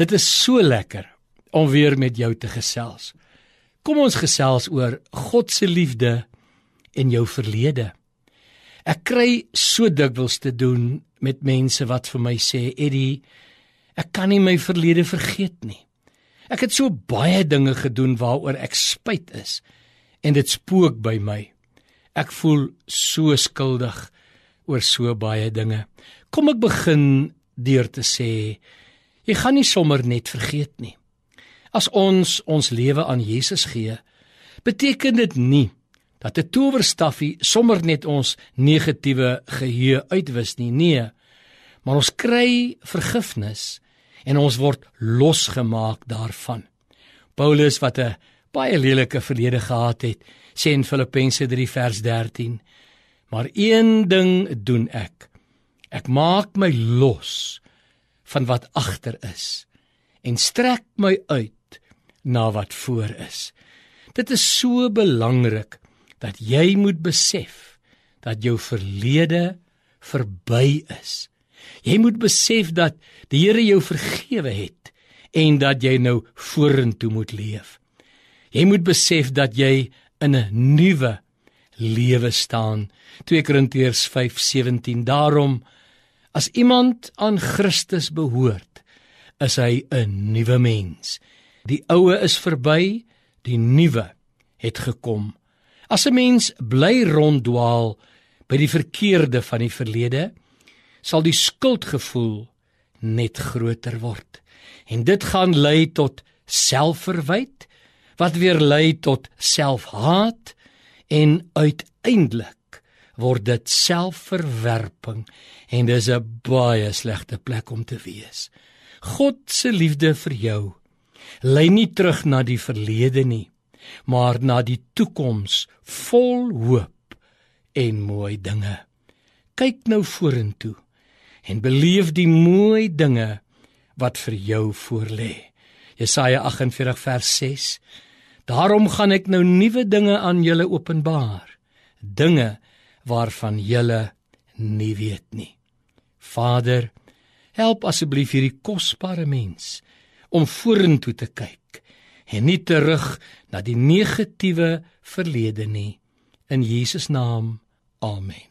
Dit is so lekker om weer met jou te gesels. Kom ons gesels oor God se liefde en jou verlede. Ek kry so dikwels te doen met mense wat vir my sê, "Eddie, ek kan nie my verlede vergeet nie. Ek het so baie dinge gedoen waaroor ek spyt is en dit spook by my. Ek voel so skuldig oor so baie dinge." Kom ek begin deur te sê, Jy gaan nie sommer net vergeet nie. As ons ons lewe aan Jesus gee, beteken dit nie dat 'n towerstafie sommer net ons negatiewe geheue uitwis nie. Nee. Maar ons kry vergifnis en ons word losgemaak daarvan. Paulus wat 'n baie lelike verlede gehad het, sê in Filippense 3 vers 13: Maar een ding doen ek. Ek maak my los van wat agter is en strek my uit na wat voor is. Dit is so belangrik dat jy moet besef dat jou verlede verby is. Jy moet besef dat die Here jou vergewe het en dat jy nou vorentoe moet leef. Jy moet besef dat jy in 'n nuwe lewe staan. 2 Korintiërs 5:17 Daarom As iemand aan Christus behoort, is hy 'n nuwe mens. Die ou is verby, die nuwe het gekom. As 'n mens bly ronddwaal by die verkeerde van die verlede, sal die skuldgevoel net groter word. En dit gaan lei tot selfverwyd wat weer lei tot selfhaat en uiteindelik word dit selfverwerping en dis 'n baie slegte plek om te wees. God se liefde vir jou lei nie terug na die verlede nie, maar na die toekoms vol hoop en mooi dinge. Kyk nou vorentoe en beleef die mooi dinge wat vir jou voorlê. Jesaja 48 vers 6 Daarom gaan ek nou nuwe dinge aan julle openbaar. Dinge waarvan julle nie weet nie. Vader, help asseblief hierdie kosbare mens om vorentoe te kyk en nie terug na die negatiewe verlede nie. In Jesus naam. Amen.